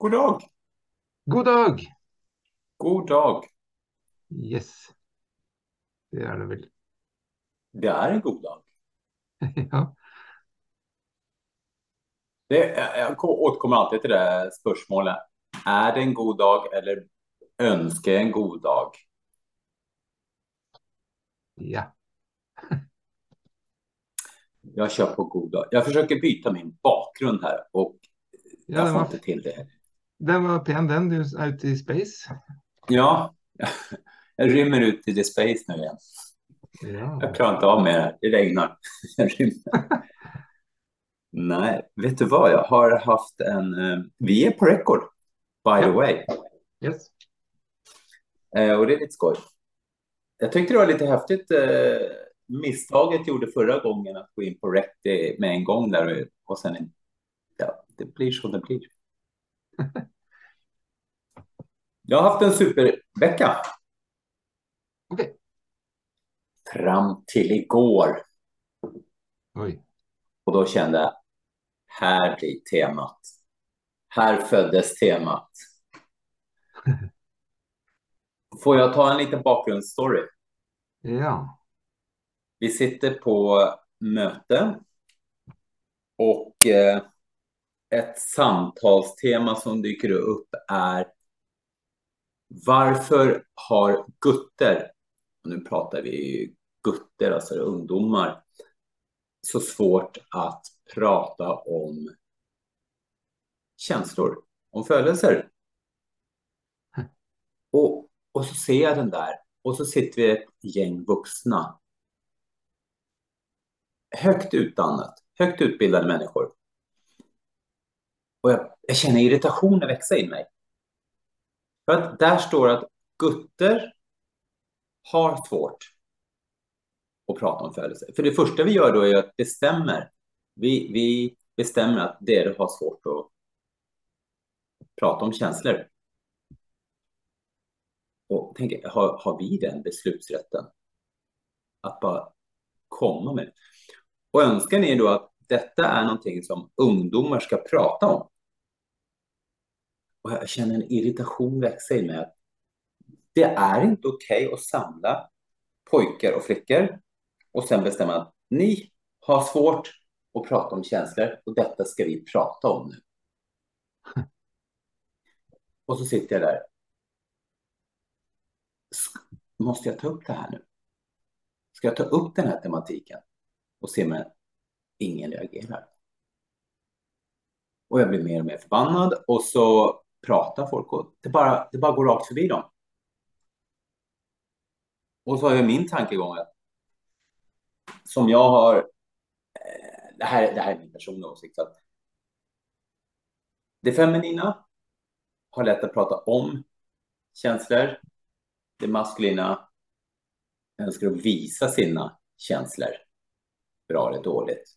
God dag! God dag! God dag! Yes. Det är det väl. Det är en god dag. ja. Det, jag återkommer alltid till det här spörsmålet. Är det en god dag eller önskar jag en god dag? ja. Jag kör på god dag. Jag försöker byta min bakgrund här och Ja, jag den får inte till det. Den var pen den, du är ute i space. Ja, jag rymmer ut i the space nu igen. Ja. Jag klarar inte av mer. Det regnar. Jag rymmer. Nej, vet du vad? Jag har haft en... eh, Vi är på record, by the way. Yes. Eh, och det är lite skoj. Jag tyckte det var lite häftigt. Eh, misstaget gjorde förra gången att gå in på rec det med en gång där och sen... Ja, det blir som det blir. Jag har haft en supervecka Okej. fram till igår. Oj. Och då kände jag, här blir temat. Här föddes temat. Får jag ta en liten bakgrundsstory? Ja. Vi sitter på möte och eh, ett samtalstema som dyker upp är varför har gutter, och nu pratar vi gutter, alltså ungdomar, så svårt att prata om känslor, om födelser? Och, och så ser jag den där och så sitter vi ett gäng vuxna högt utdannat, högt utbildade människor. Och jag, jag känner irritationen växa i mig. För att där står att gutter har svårt att prata om födelse. För det första vi gör då är att bestämmer, vi, vi bestämmer att det har svårt att prata om känslor. Och tänker, har, har vi den beslutsrätten? Att bara komma med. Och önskan är då att detta är någonting som ungdomar ska prata om. Och jag känner en irritation växa i mig. att Det är inte okej att samla pojkar och flickor och sen bestämma att ni har svårt att prata om känslor och detta ska vi prata om nu. Och så sitter jag där. Måste jag ta upp det här nu? Ska jag ta upp den här tematiken? Och se men ingen reagerar. Och jag blir mer och mer förbannad och så pratar folk och det bara, det bara går rakt förbi dem. Och så har jag min tankegång att som jag har, eh, det här, det här är min personliga åsikt, att det feminina har lätt att prata om känslor. Det maskulina önskar att visa sina känslor, bra eller dåligt.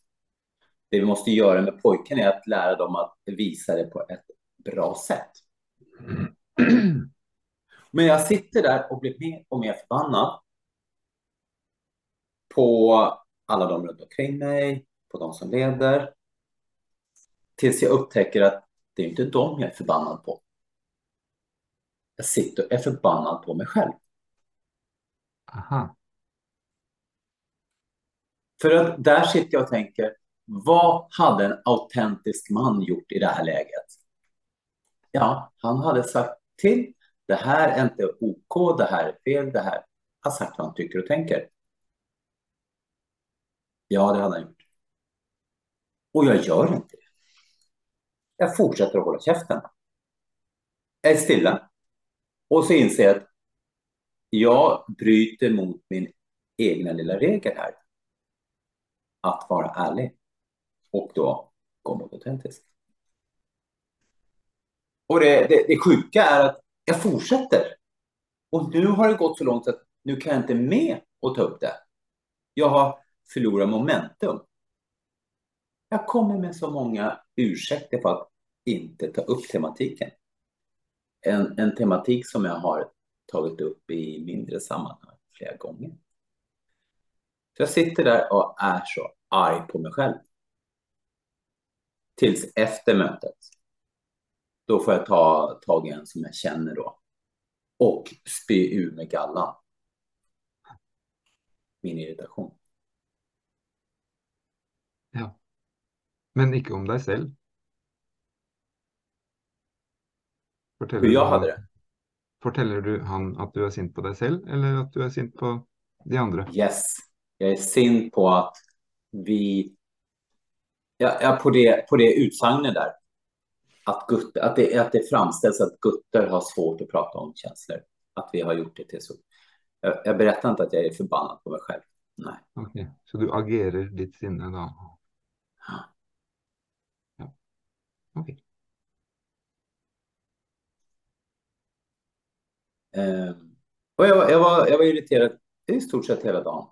Det vi måste göra med pojkarna är att lära dem att visa det på ett bra sätt. Men jag sitter där och blir mer och mer förbannad på alla de runt omkring mig, på de som leder. Tills jag upptäcker att det är inte dem jag är förbannad på. Jag sitter och är förbannad på mig själv. Aha. För att där sitter jag och tänker, vad hade en autentisk man gjort i det här läget? Ja, han hade sagt till, det här är inte OK, det här är fel, det här. Han har sagt vad han tycker och tänker. Ja, det hade han gjort. Och jag gör inte det. Jag fortsätter att hålla käften. Jag är stilla. Och så inser jag att jag bryter mot min egna lilla regel här. Att vara ärlig. Och då gå mot autentiskt. Och det, det, det sjuka är att jag fortsätter. Och nu har det gått så långt att nu kan jag inte med att ta upp det. Jag har förlorat momentum. Jag kommer med så många ursäkter för att inte ta upp tematiken. En, en tematik som jag har tagit upp i mindre sammanhang flera gånger. Så jag sitter där och är så arg på mig själv. Tills efter mötet då får jag ta tag i en som jag känner då. Och spy ur med gallan. Min irritation. Ja. Men ikke om deg selv. Forteller Hur jag du hade han, det. forteller du han at du er sint på deg selv, eller at du er sint på de andre? Yes. Jag är sint på att vi... Ja, ja, på, det, på det utsagnet där. Att, Gutter, att, det, att det framställs att Gutter har svårt att prata om känslor. Att vi har gjort det till så. Jag, jag berättar inte att jag är förbannad på mig själv. Nej. Ok, Så du agerer ditt sinne da? Ja. Ok. Eh, och jag, jag, var, jag var irriterad i stort sett hela dagen.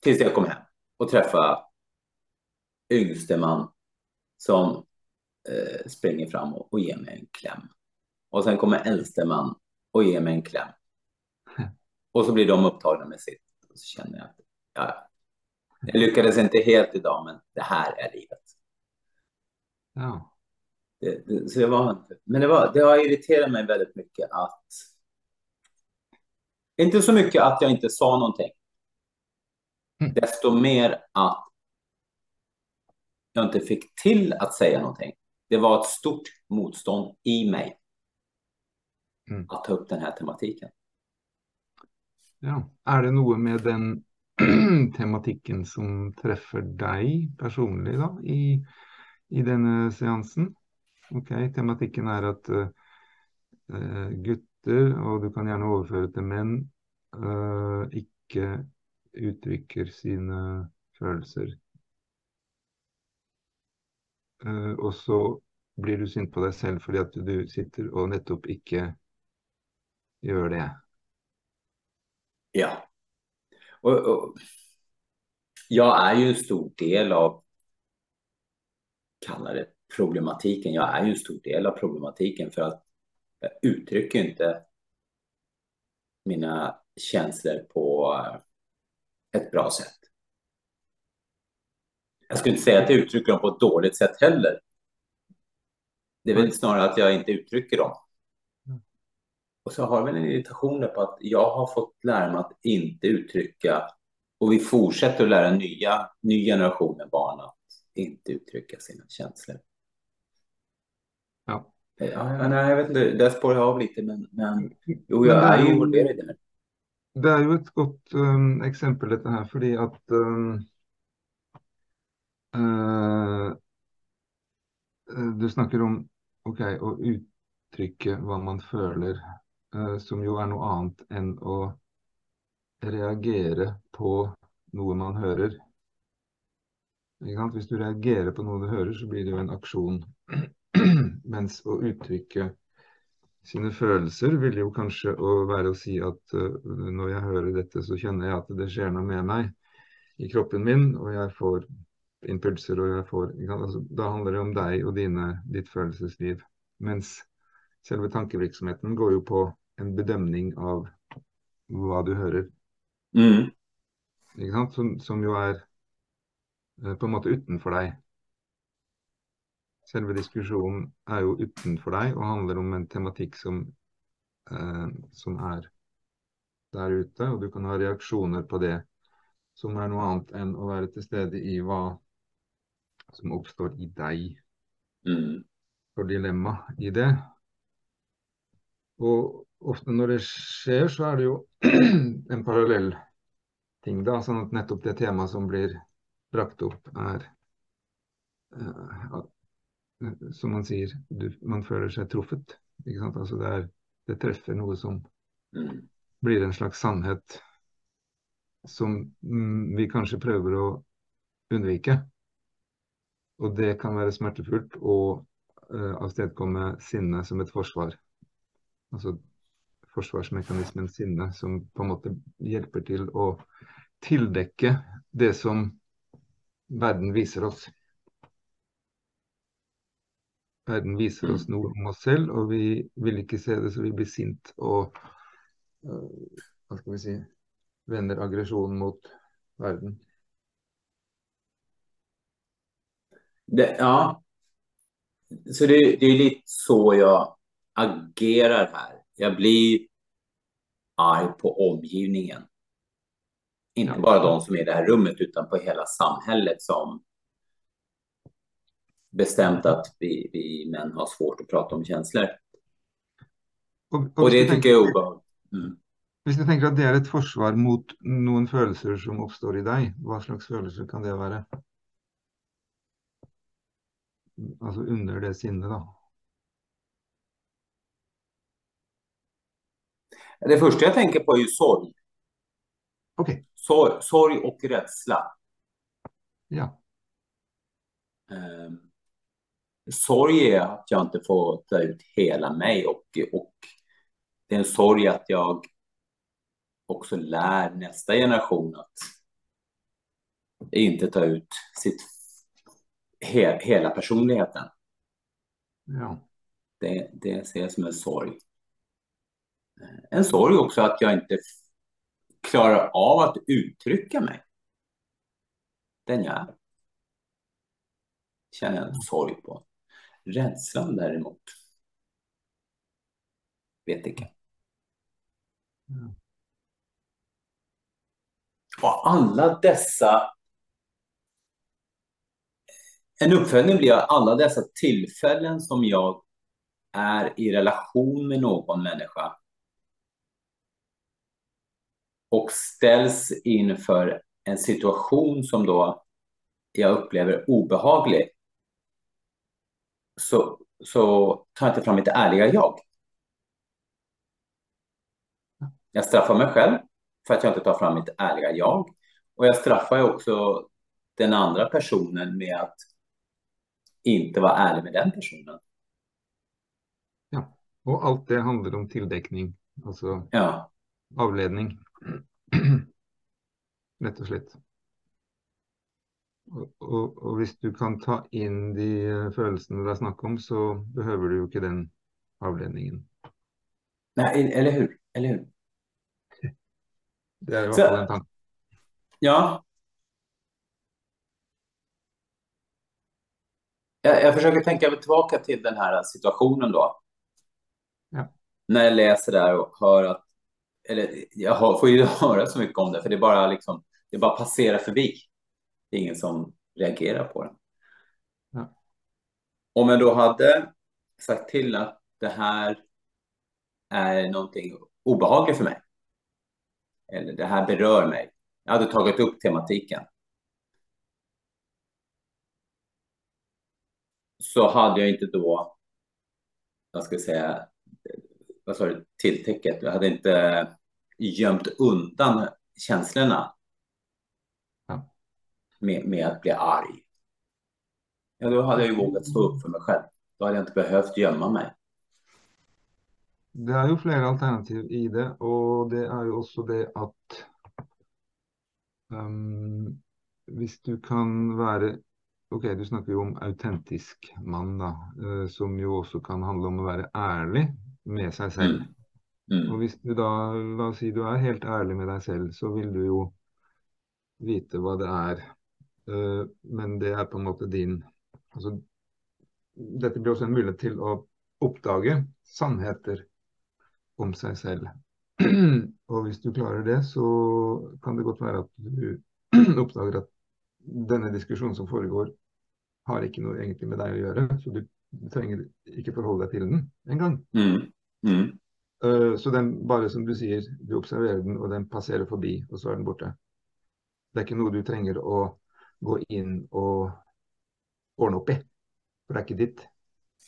Tills jag kom hem och träffade yngste man som eh, springer fram och, och ger mig en kläm. Och sen kommer äldste man och ger mig en kläm. Och så blir de upptagna med sitt. Och så känner jag att ja, jag lyckades inte helt idag, men det här är livet. Ja. Det, det, så det var, men det, var, det har irriterat mig väldigt mycket att... Inte så mycket att jag inte sa någonting. Mm. Desto mer att jag inte fick till att säga någonting. Det var ett stort motstånd i mig Mm. att ta upp den här tematiken. ja. Er det noe med den tematikken som treffer deg personlig da, i, i denne seansen? Ok, tematikken er at eh, eh, gutter, og du kan gjerne overføre til menn, eh, ikke uttrykker sine følelser. Eh, och og så blir du sint på deg selv fordi at du sitter og nettopp ikke gjør det. Ja. Och, och, jag är ju en stor del av, kalla det problematiken, jag är ju en stor del av problematiken för att jag uttrycker inte mina känslor på eh, ett bra sätt. Jag skulle inte säga att jag uttrycker dem på ett dåligt sätt heller. Det är väl snarare att jag inte uttrycker dem. Och så har jag väl en irritation på att jag har fått lära mig att inte uttrycka och vi fortsätter att lära nya, ny generation med barn att inte uttrycka sina känslor. Ja. Ja, ja, nej, jag vet inte, där spårar jag av lite, men, men jo, jag det är är ju ju- involverad i det. här. Det er jo et godt um, eksempel dette her, fordi at um, Uh, Du snakker om ok, å uttrykke hva man føler, uh, eh, som jo er noe annet enn å reagere på noe man hører. Om? Hvis du reagerer på noe du hører, så blir det jo en aksjon. Mens å uttrykke sine følelser vil jo kanskje å være å si at eh, når jeg hører dette, så kjenner jeg at det skjer noe med meg i kroppen min, og jeg får impulser, og jeg får sant? Altså, Da handler det om deg og dine, ditt følelsesliv. Mens selve tankevirksomheten går jo på en bedømning av hva du hører, Mm. ikke sant? Som, som jo er eh, på en måte utenfor deg. Selve diskusjonen er jo utenfor deg og handler om en tematikk som, eh, som er der ute, og du kan ha reaksjoner på det som er noe annet enn å være til stede i hva som oppstår i deg, Mm. for dilemma i det. Og ofte når det skjer, så er det jo en parallell ting, da. Sånn at nettopp det temaet som blir brakt opp, er eh, at, Som man sier, du, man føler seg truffet. Altså det, det treffer noe som Mm. blir en slags sannhet som mm, vi kanskje prøver å unnvike. Og det kan være smertefullt og uh, eh, avstedkomme sinne som et forsvar. Altså forsvarsmekanismen sinne som på en måte hjelper til å tildekke det som verden viser oss. Verden viser oss noe om oss selv, og vi vil ikke se det, så vi blir sint og uh, hva eh, skal vi si vender aggresjonen mot verden. Det, ja. så det, det är lite så jag agerar här. Jag blir arg på omgivningen. Inte bara de som är i det här rummet utan på hela samhället som bestämt att vi, vi män har svårt att prata om känslor. Og Och hvis, det tycker jag är obehagligt. Mm. hvis du tenker at det er et forsvar mot noen følelser som oppstår i deg, hva slags følelser kan det være? Altså under det sinnet, da. Det första jag tänker på är ju sorg. OK. Sorg, sorg och rädsla. Ja. Eh, sorg är att jag inte får ta ut hela mig och, och det är en sorg att jag också lär nästa generation att inte ta ut sitt, he, hela personligheten. Ja. Det, det ser jag som en sorg. En sorg också att jag inte klarar av att uttrycka mig. Den jag är. Känner jag en sorg på. Rädslan däremot. Vet inte. Ja. Och alla dessa en uppföljning blir alla dessa tillfällen som jag är i relation med någon människa och ställs inför en situation som då jag upplever obehaglig så, så tar jag inte fram mitt ärliga jag. Jag straffar mig själv för att jag inte tar fram mitt ärliga jag. Och jag straffar ju också den andra personen med att inte vara ärlig med den personen. ja. Og alt det handler om tildekning, altså Ja, avledning. Rett og slett. Og hvis du kan ta inn de det er snakk om, så behøver du jo ikke den avledningen. nej, eller hur? Eller hur? Det er i Så- fall en tanke. Ja. Jag, jag försöker tänka mig tillbaka till den här situationen då. Ja. När jag läser det här och hör att, eller jag hör, får ju höra så mycket om det, för det bara liksom, det bara passerar förbi. Det är ingen som reagerar på det. Ja. Om jag då hade sagt till att det här är någonting obehagligt för mig. Eller det här berör mig. Jag hade tagit upp tematiken. Så hade jag inte då, vad ska jag säga, vad sa du, tilltäcket. Jag hade inte gömt undan känslorna Ja. med, med att bli arg. Ja, då hade jag ju vågat stå upp för mig själv. Då hade jag inte behövt gömma mig. Det er jo flere alternativ i det, og det er jo også det at um, hvis du kan være Ok, du snakker jo om autentisk mann, da, eh, som jo også kan handle om å være ærlig med seg selv. Mm. Og hvis du da, la oss si du er helt ærlig med deg selv, så vil du jo vite hva det er. Eh, men det er på en måte din Altså, dette blir også en mulighet til å oppdage sannheter om seg selv. Og hvis du klarer det, så kan det godt være at du oppdager at denne diskusjonen som foregår, har ikke noe egentlig med deg å gjøre. Så du, trenger ikke forholde deg til den engang. Mm. Mm. Uh, så den bare som du sier, du observerer den, og den passerer forbi, og så er den borte. Det er ikke noe du trenger å gå inn og ordne opp i, for det er ikke ditt.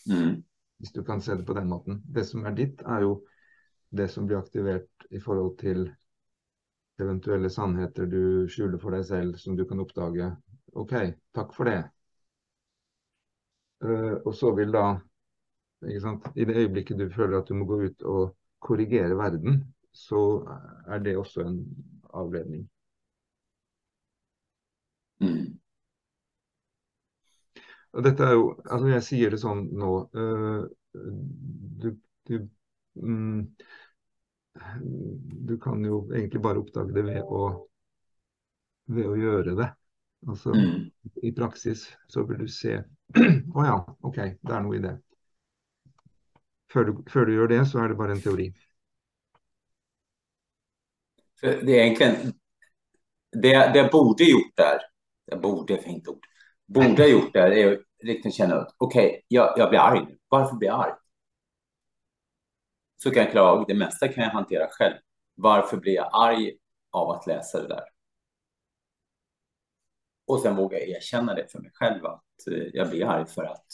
Mm. Hvis du kan se det på den måten. Det som er ditt, er jo det som blir aktivert i forhold til eventuelle sannheter du skjuler for deg selv, som du kan oppdage. OK, takk for det. Uh, og så vil da? I det øyeblikket du føler at du må gå ut og korrigere verden, så er det også en avledning. Mm. Og dette er jo Altså, jeg sier det sånn nå øh, du, du, mm, du kan jo egentlig bare oppdage det ved å, ved å gjøre det. Altså Mm. i praksis så vil du se Å ja, OK, det er noe i det. Før du, før du gjør det, så er det bare en teori. Det är egentligen, det, det jag borde gjort där, jag borde, fint ord, borde ha gjort där är att riktigt känna att okej, jag, jag blir arg nu. Varför blir jag arg? Så kan jag klara av, det mesta kan jag hantera själv. Varför blir jag arg av att läsa det där? Och sen våga erkänna det för mig själv att eh, jag blir arg för att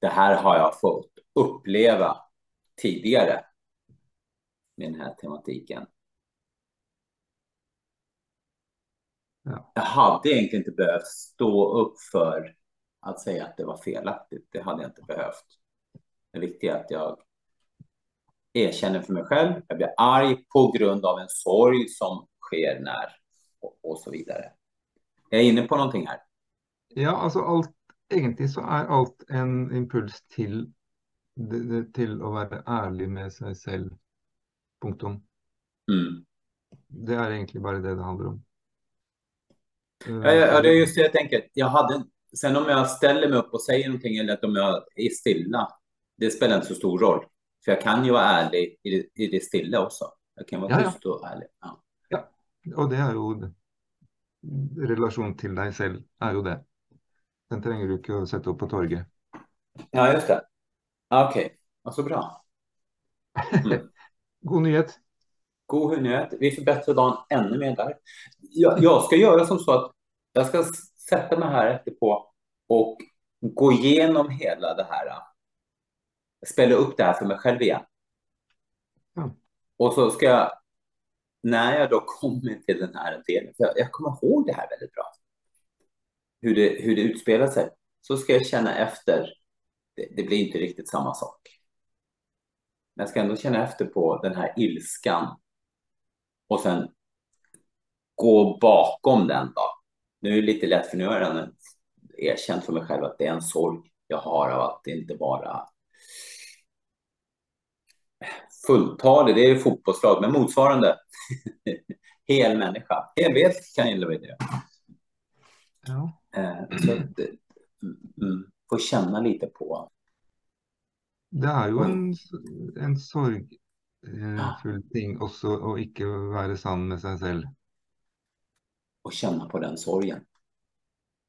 det här har jag fått uppleva tidigare med den här tematiken. Ja. Jag hade egentligen inte behövt stå upp för att säga att det var felaktigt. Det hade jag inte behövt. Det viktiga är att jag erkänner för mig själv. Jag blir arg på grund av en sorg som sker när och, och så vidare. Jag är inne på någonting här. Ja, altså alt Egentlig så er alt en impuls til, det, det, til å være ærlig med seg selv. Punktum. Mm. Det er egentlig bare det det handler om. Ja, ja, ja, det är just det jag tänker. Jag hade, sen om jag ställer mig upp och säger någonting eller att om jag är stilla, det spelar inte så stor roll. För jag kan ju vara ärlig i det, i det stilla också. Jag kan vara Ja, ja. tyst och ärlig. Ja. Og det er jo det. Relasjon til deg selv er jo det. Den trenger du ikke å sette opp på torget. ja, just det. Ja, så bra. Mm. God nyhet. God nyhet. Vi förbättrar dagen ännu mer där. Jag, jag ska göra som så att jag ska sätta mig här efterpå och gå igenom hela det här. Spela upp det här för mig själv igen. Ja. Och så ska jag, när jag då kommer till den här delen, för jag, jag kommer ihåg det här väldigt bra. Hur det, hur det utspelar sig. Så ska jag känna efter. Det, det blir inte riktigt samma sak. Men jag ska ändå känna efter på den här ilskan och sen gå bakom den då. Nu är det lite lätt för nu har jag redan erkänt för mig själv att det är en sorg jag har av att inte vara fulltalig, det är ju fotbollslag, men motsvarande hel människa. Helvet kan jag det. Ja. Eh, så att, eh, mm, få känna lite på. Det er jo en, en sorgfull ting også å ikke være sann med seg selv. och känna på den sorgen.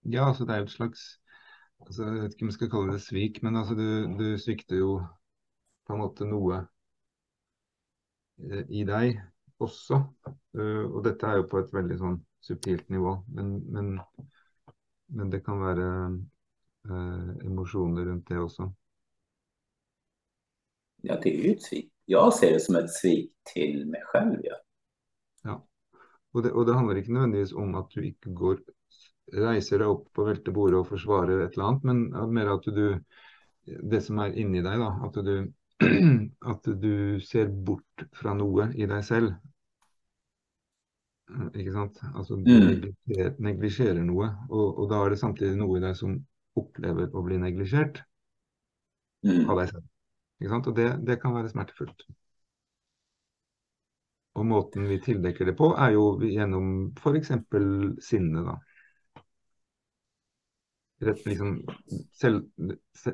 Ja, altså det er jo et slags altså Jeg vet ikke om jeg skal kalle det svik, men altså du, du svikter jo på noe eh, i deg også. Eh, og dette er jo på et veldig sånn subtilt nivå, men, men, men det kan være eh, emosjoner rundt det også. Ja, det är ju ett svik. Jag ser det som ett svik till mig själv. Ja. Og det, og det handler ikke nødvendigvis om at du ikke går reiser deg opp og velter bordet og forsvarer et eller annet, men mer at du Det som er inni deg, da. At du, at du ser bort fra noe i deg selv. Eh, Ikke sant? Altså du Mm. neglisjerer, neglisjerer noe, og, og da er det samtidig noe i deg som opplever å bli neglisjert Mm. av deg selv. Ikke sant? Og det, det kan være smertefullt. Og måten vi tildekker det på, er jo gjennom f.eks. sinne, da. Rett, liksom, selv, se,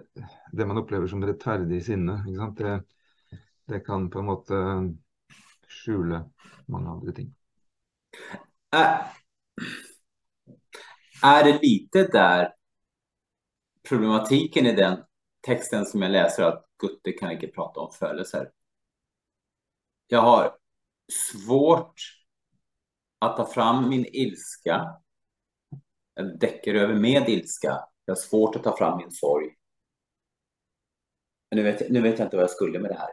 det man opplever som rettferdig sinne, sant? Det, det kan på en måte skjule mange andre ting. Är, är det lite där problematiken i den texten som jag läser att Gutte kan inte prata om födelser. Jag har svårt att ta fram min ilska. Jag däcker över med ilska. Jag har svårt att ta fram min sorg. Nu vet, jag- nu vet jag inte vad jag skulle med det här.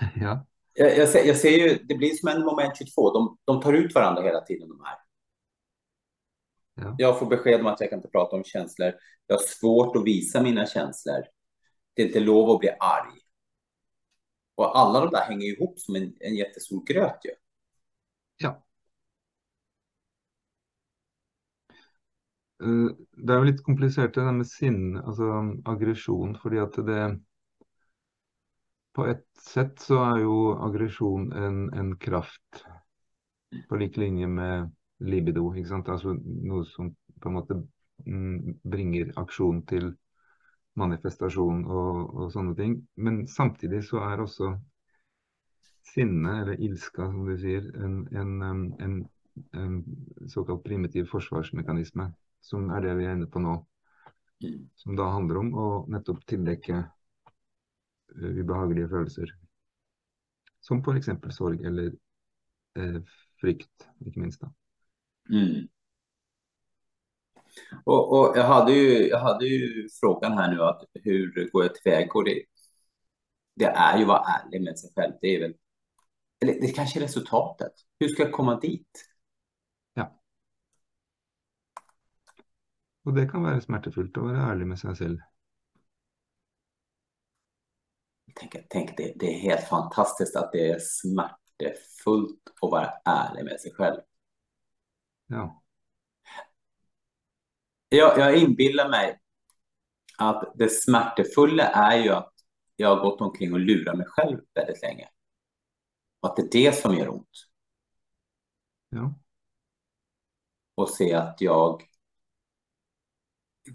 Ja, Jag, jag, ser, jag ser ju, det blir som en moment 22. De, de tar ut varandra hela tiden de här. Ja. Jag får besked om att jag kan inte prata om känslor. Jag har svårt att visa mina känslor. Det är inte lov att bli arg. Och alla de där hänger ihop som en, en jättestor gröt ju. ja. Eh, det er jo litt komplisert det der med sinne, altså aggresjon, fordi at det På et sett så er jo aggresjon en, en kraft på lik linje med libido. ikke sant? Altså noe som på en måte mm, bringer aksjon til manifestasjon og, og sånne ting. Men samtidig så er også sinne, eller ilska som du sier, en, en, um, en, en såkalt primitiv forsvarsmekanisme, som er det vi er inne på nå. Som da handler om å nettopp tildekke eh, ubehagelige følelser. Som f.eks. sorg eller eh, frykt, ikke minst. da. Mm. Och, och jag, hade ju, jag hade ju frågan här nu att hur går jag tillväga? Och det, det är ju att vara ärlig med sig själv. Det är väl, eller det kanske är resultatet. Hur ska jag komma dit? Ja. Og det kan være smertefullt å være ærlig med seg selv. Tänk, tänk det, det är helt fantastiskt att det är smärtefullt att vara ärlig med sig själv. Ja. Jag, jag inbillar mig att det smärtefulla är ju att jag har gått omkring och lurat mig själv väldigt länge. Och att det är det som gör ont. ja. Och se att jag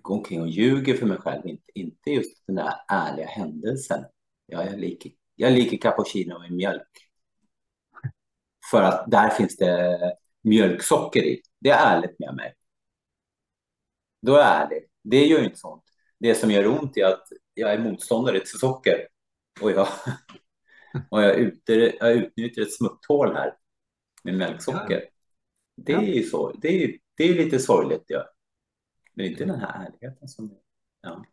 går omkring och ljuger för mig själv, inte, inte just den där ärliga händelsen. Ja, jag liker, jag liker cappuccino med mjölk. För att där finns det mjölksocker i. Det är ärligt med mig. Då är jag ärlig. Det gör ju inte sånt. Det som gör ont är att jag är motståndare till socker. Och jag, och jag, ut, jag utnyttjar ett smutthål här med mjölksocker. Det är ju så. Det är, det är lite sorgligt. Ja. Men inte den här ärligheten som... Ja.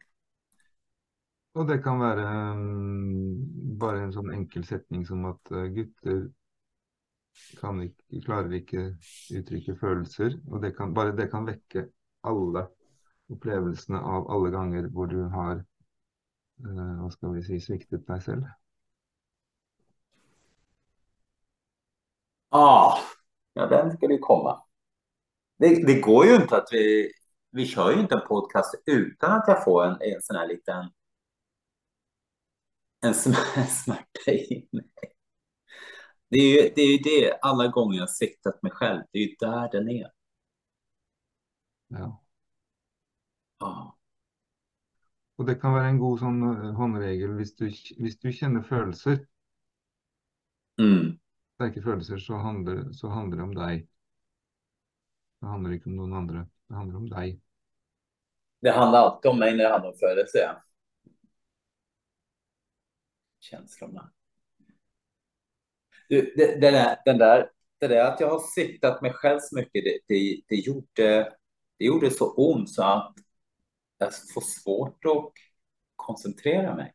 Og det kan være mm, bare en sånn enkel setning som at eh, gutter kan ikke, klarer ikke uttrykke følelser. Og det kan, bare det kan vekke alle opplevelsene av alle ganger hvor du har eh, hva skal vi si, sviktet deg selv. Ah, ja, den ska ju komma. Det, det går ju inte att vi... Vi kör ju inte en podcast utan att jag får en, en sån här liten... En sm- smärta i mig. Det är ju det, är ju det alla gånger jag siktat mig själv. Det är ju där den är. Ja. Ja. Og det kan være en god sånn eh, håndregel hvis du, hvis du kjenner følelser, Mm. sterke følelser, så handler, så handler det om deg. Det handler ikke om noen andre. Det handler om deg. Det handlar alltid om mig när det handlar om födelse. Känslorna. Du, det, det där, den där, det där att jag har siktat mig själv så mycket, det, det, det, gjorde, det gjorde så ont så att jag får svårt att koncentrera mig.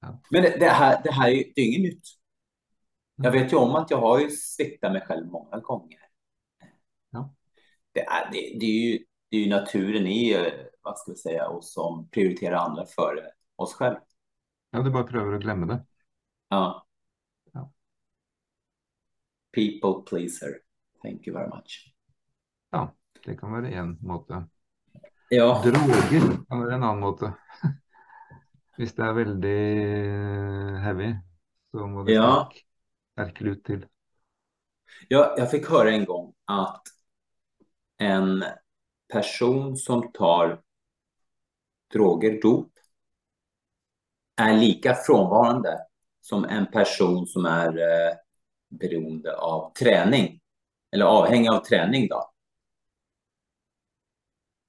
Ja. Men det, det här, det här är ju det är inget nytt. Jag vet ju om att jag har ju sviktat mig själv många gånger. Ja. Det är, det, det är ju, det är ju naturen i, eh, vad ska vi säga, oss som prioriterar andra före oss själv. Ja, du bare prøver å glemme det. Ja. Ja. People pleaser. Thank you very much. Ja, det kan være én måte. Ja, Droger kan være en annen måte. Hvis det er veldig heavy, så må det Ja. sterk, sterk lut til. jag, jag fick höra en gång att en person som tar droger, dop, är lika frånvarande som en person som är eh, beroende av träning. Eller avhängig av träning då.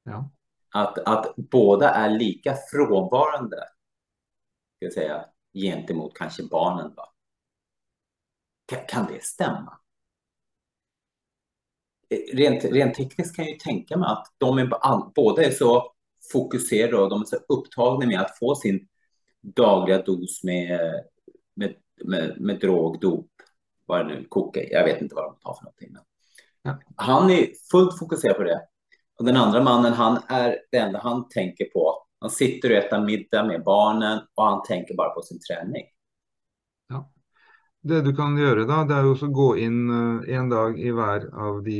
Ja. Att, att båda är lika frånvarande, ska jag säga, gentemot kanske barnen då. Kan, kan det stämma? Rent, rent tekniskt kan jag ju tänka mig att de är, båda är så fokuserade och de är så upptagna med att få sin dagliga dos med, med, med, med drog, dop, vad det nu, kokain, jag vet inte vad de tar för någonting. Han är fullt fokuserad på det. Och den andra mannen, han är det enda han tänker på. Han sitter och äter middag med barnen och han tänker bara på sin träning. Det du kan gjøre da, det er jo å gå inn eh, en dag i hver av de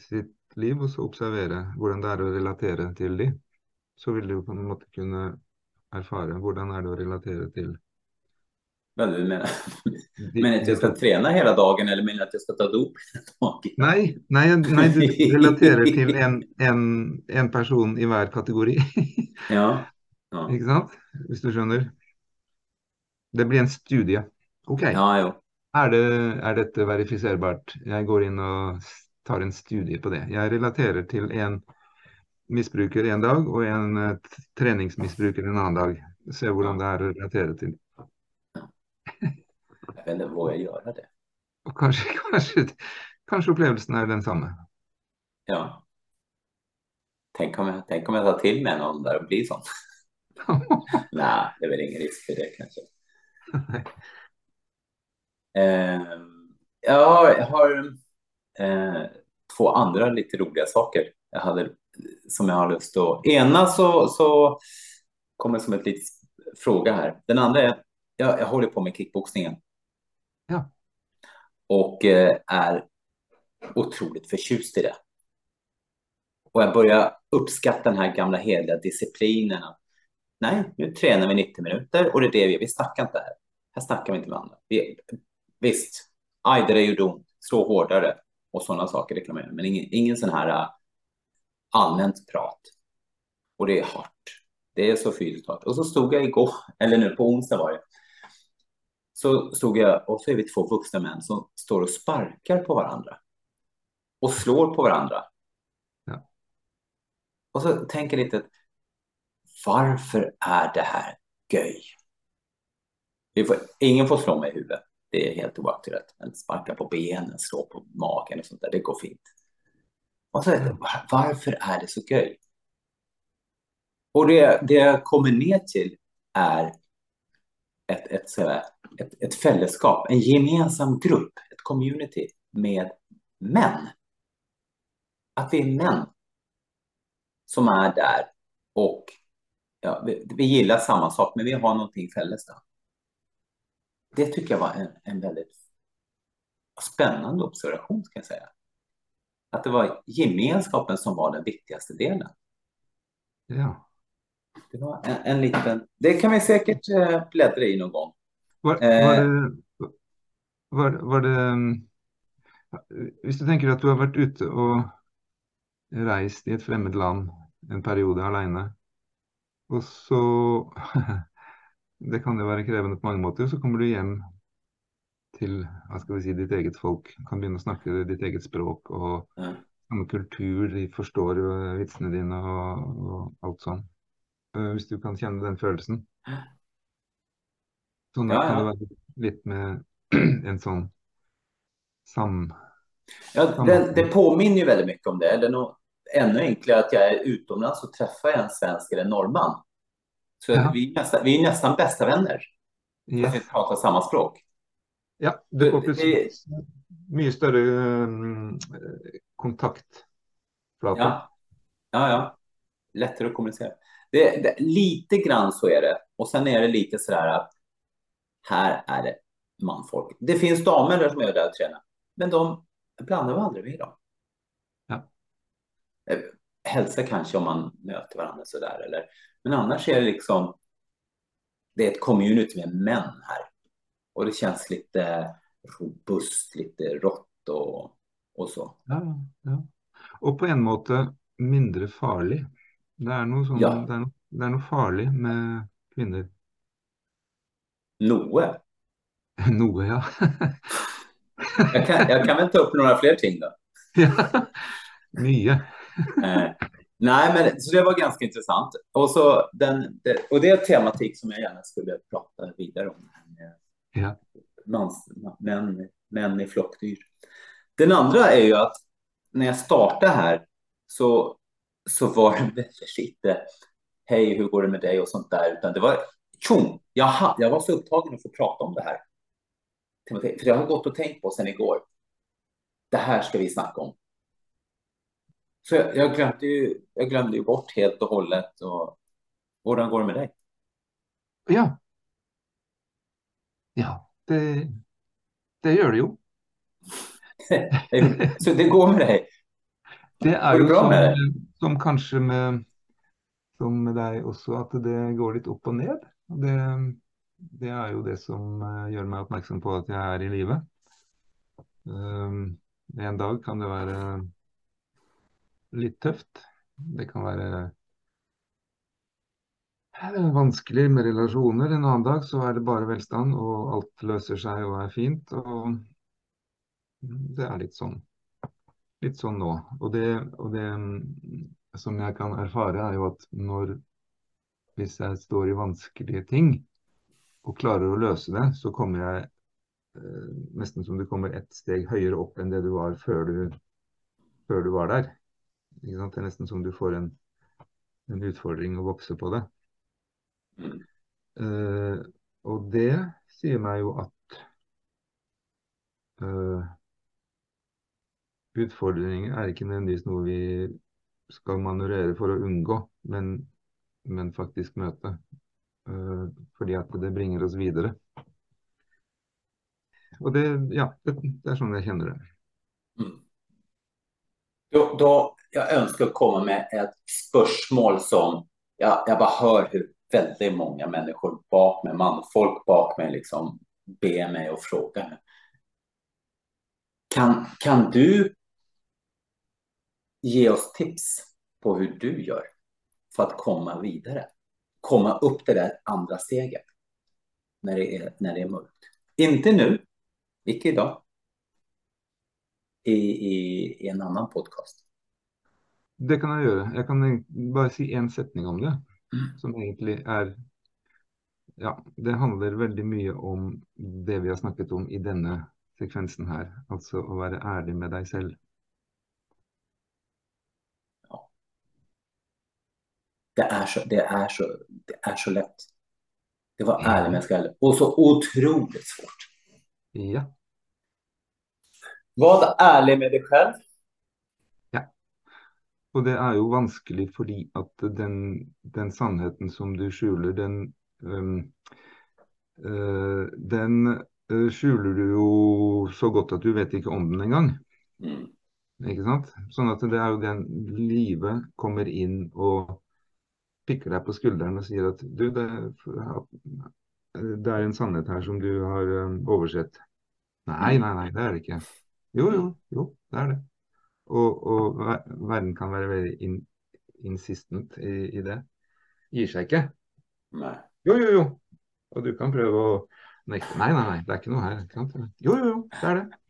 sitt liv, og så observere hvordan det er å relatere til de. Så vil du på en måte kunne erfare hvordan er det å relatere til Vad du menar? De, Men att jag ska träna hela dagen eller menar att jag ska ta dop? Nei, nei, nei, du relaterer til en, en, en person i hver kategori. Ja. Ja, Ikke sant? Hvis du skjønner. Det blir en studie. OK, ja jo. er, det, er dette verifiserbart? Jeg går inn og s- tar en studie på det. Jeg relaterer til en misbruker en dag og en t- treningsmisbruker en annen dag. Se hvordan det er å relatere til. Jag vet inte, vågar jag göra det? Og kanskje, kanskje, kanskje opplevelsen er den samme. Ja. Tänk om jag, tänk om jag tar till mig någon där och blir sån. Nej, det är väl ingen risk för det kanske. Eh, jag har eh, två andra lite roliga saker jag hade, som jag har lust att... Ena så, så kommer som ett litet fråga här. Den andra är, jag, jag håller på med kickboxningen. Ja. Och eh, är otroligt förtjust i det. Och jag börjar uppskatta den här gamla heliga disciplinen. Nej, nu tränar vi 90 minuter och det är det vi gör. Vi snackar inte här. Här snackar vi inte med andra. Vi, visst, aj, det gjorde ont. Slå hårdare och sådana saker. Det kan man göra. Men ingen, ingen sån här äh, allmänt prat. Och det är hårt. Det är så fysiskt hårt. Och så stod jag igår, eller nu på onsdag var det. Så stod jag och så är vi två vuxna män som står och sparkar på varandra. Och slår på varandra. Ja. Och så tänker jag lite, varför är det här göj? Får, ingen får slå mig i huvudet. Det är helt oaktuellt. Men sparka på benen, slå på magen och sånt där, det går fint. Och så, varför är det så göj? Och det, det jag kommer ner till är ett, ett, ett, ett fällskap, en gemensam grupp, ett community med män. Att vi är män som är där och ja, vi, vi gillar samma sak, men vi har någonting fälles där. Det tycker jag var en, en väldigt spännande observation, ska jag säga. Att det var gemenskapen som var den viktigaste delen. Ja. Det var en, en liten... Det kan vi säkert eh, bläddra i någon gång. Var, var Eh. det, var, var det Hvis du tenker at du har vært ute og reist i et fremmed land en periode alene, og så Det kan jo være krevende på mange måter. Så kommer du hjem til hva skal vi si, ditt eget folk, kan begynne å snakke ditt eget språk og Ja. samme kultur, de forstår vitsene dine og, og alt sånn. Eh, Hvis du kan kjenne den følelsen. Sånn Ja, kan ja. det være litt med en sånn sam... Ja, det, det påminner ju väldigt mycket om det. Det är nog ännu enklare att jag är utomlands och träffar en svensk eller en norrman. Så Ja. vi, är nästan, vi är nästan bästa vänner. Fast vi pratar samma språk. Ja, du får Det- plutselig mye større um, kontaktflate. Ja, ja, ja. Lättare att kommunicera. Det, det, lite grann så är det. Och sen är det lite sådär att här är det manfolk. Det finns damer där som är där och tränar. Men de blandar vi aldrig med dem. Ja. Eh, Hälsa kanske om man möter varandra sådär. Eller, men annars är det liksom det är ett community med män här. Och det känns lite robust, lite rått och, och så. Ja, ja. Og på en måte mindre farlig. Det er noe sånn Ja. det, er noe, det er noe farlig med kvinner. Noe. Noe, ja. Jag kan, jag kan väl ta upp några fler ting då. ja. Mye. Nej, men så det var ganska intressant. Och, så den, det, och det är tematik som jag gärna skulle prata vidare om. Ja. Mans, män, män i flockdyr. Den andra är ju att när jag startade här så, så var det väldigt lite hej, hur går det med dig och sånt där, utan det var tjong, jag, jag var så upptagen att få prata om det här. För jag har gått och tänkt på sedan igår. Det här ska vi snacka om. Så jag, jag, glömde ju, jag glömde ju bort helt och hållet. Och, hur går det med dig? Ja. Ja, det, det gjør det jo. Så det går med dig? Det Går det jo bra som, med som kanskje med, som med deg også, at det går litt opp og ned. Og Det, det er jo det som eh, gjør meg oppmerksom på at jeg er i live. Um, en dag kan det være litt tøft. Det kan være vanskelig med relasjoner. En annen dag så er det bare velstand, og alt løser seg og er fint. Og det er litt sånn. Litt sånn nå. Og det, og det mm, som jeg kan erfare, er jo at når Hvis jeg står i vanskelige ting og klarer å løse det, så kommer jeg eh, nesten som du kommer ett steg høyere opp enn det du var før du, før du var der. Det er nesten som du får en, en utfordring å vokse på det. Mm. Eh, og det sier meg jo at uh, utfordringer er ikke nødvendigvis noe vi skal manøvrere for å unngå, men, men faktisk møte. Uh, fordi at det bringer oss videre. Og det, ja, det, det er sånn jeg kjenner det. Mm. Da, då, jag önskar komma med ett spörsmål som jag, jag bara hör hur väldigt många människor bak liksom mig, manfolk bak mig liksom ber mig och frågar. Kan, kan du ge oss tips på hur du gör för att komma vidare? Komma upp det där andra steget när det är, när det är mörkt. Inte nu, icke idag. I, i, I en annan podcast. Det kan jeg gjøre. Jeg kan bare si én setning om det. Som egentlig er Ja, det handler veldig mye om det vi har snakket om i denne sekvensen her. Altså å være ærlig med deg selv. Det är så, det är så, det är så lätt. Det var ärlig med sig själv. Och så otroligt svårt. Ja. Var ärlig med dig själv. Og det er jo vanskelig fordi at den, den sannheten som du skjuler, den um, uh, Den uh, skjuler du jo så godt at du vet ikke om den engang. Mm. Ikke sant? Sånn at det er jo den livet kommer inn og pikker deg på skulderen og sier at du, det, det er en sannhet her som du har oversett. Nei, nei, nei, det er det ikke. Jo, jo, jo, det er det. Og, og verden kan være veldig in, insistent i, i, det. Gir seg ikke. Nei. Jo, jo, jo. Og du kan prøve å nekte. Nei, nei, nei, det er ikke noe her. Ikke? Jo, jo, jo, det er det.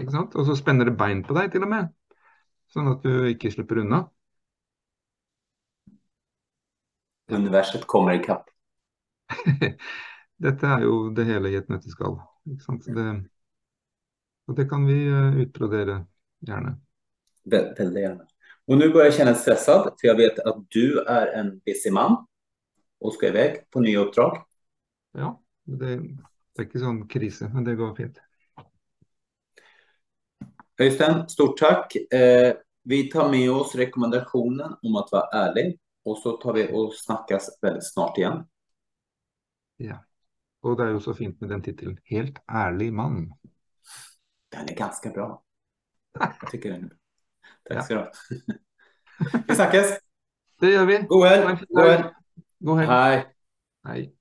Ikke sant? Og så spenner det bein på deg til og med. Sånn at du ikke slipper unna. Universet kommer i kapp. Dette er jo det hele i et nøtteskall. Ikke sant? Det, og det kan vi uh, utbrodere gjerne. Väldigt gärna. Och nu börjar jag känna stressad för jag vet att du är en busy man och ska iväg på nya uppdrag. Ja, det, är inte sån kris, men det går fint. Öystein, stort tack. Eh, vi tar med oss rekommendationen om att vara ärlig och så tar vi och snackas väldigt snart igen. Ja, och det är ju så fint med den titeln, Helt ärlig man. Den är ganska bra. Jag tycker den. Tack ska du ha. Vi snackes. Det gör vi. God helg. God helg. God helg. Hej. Hej.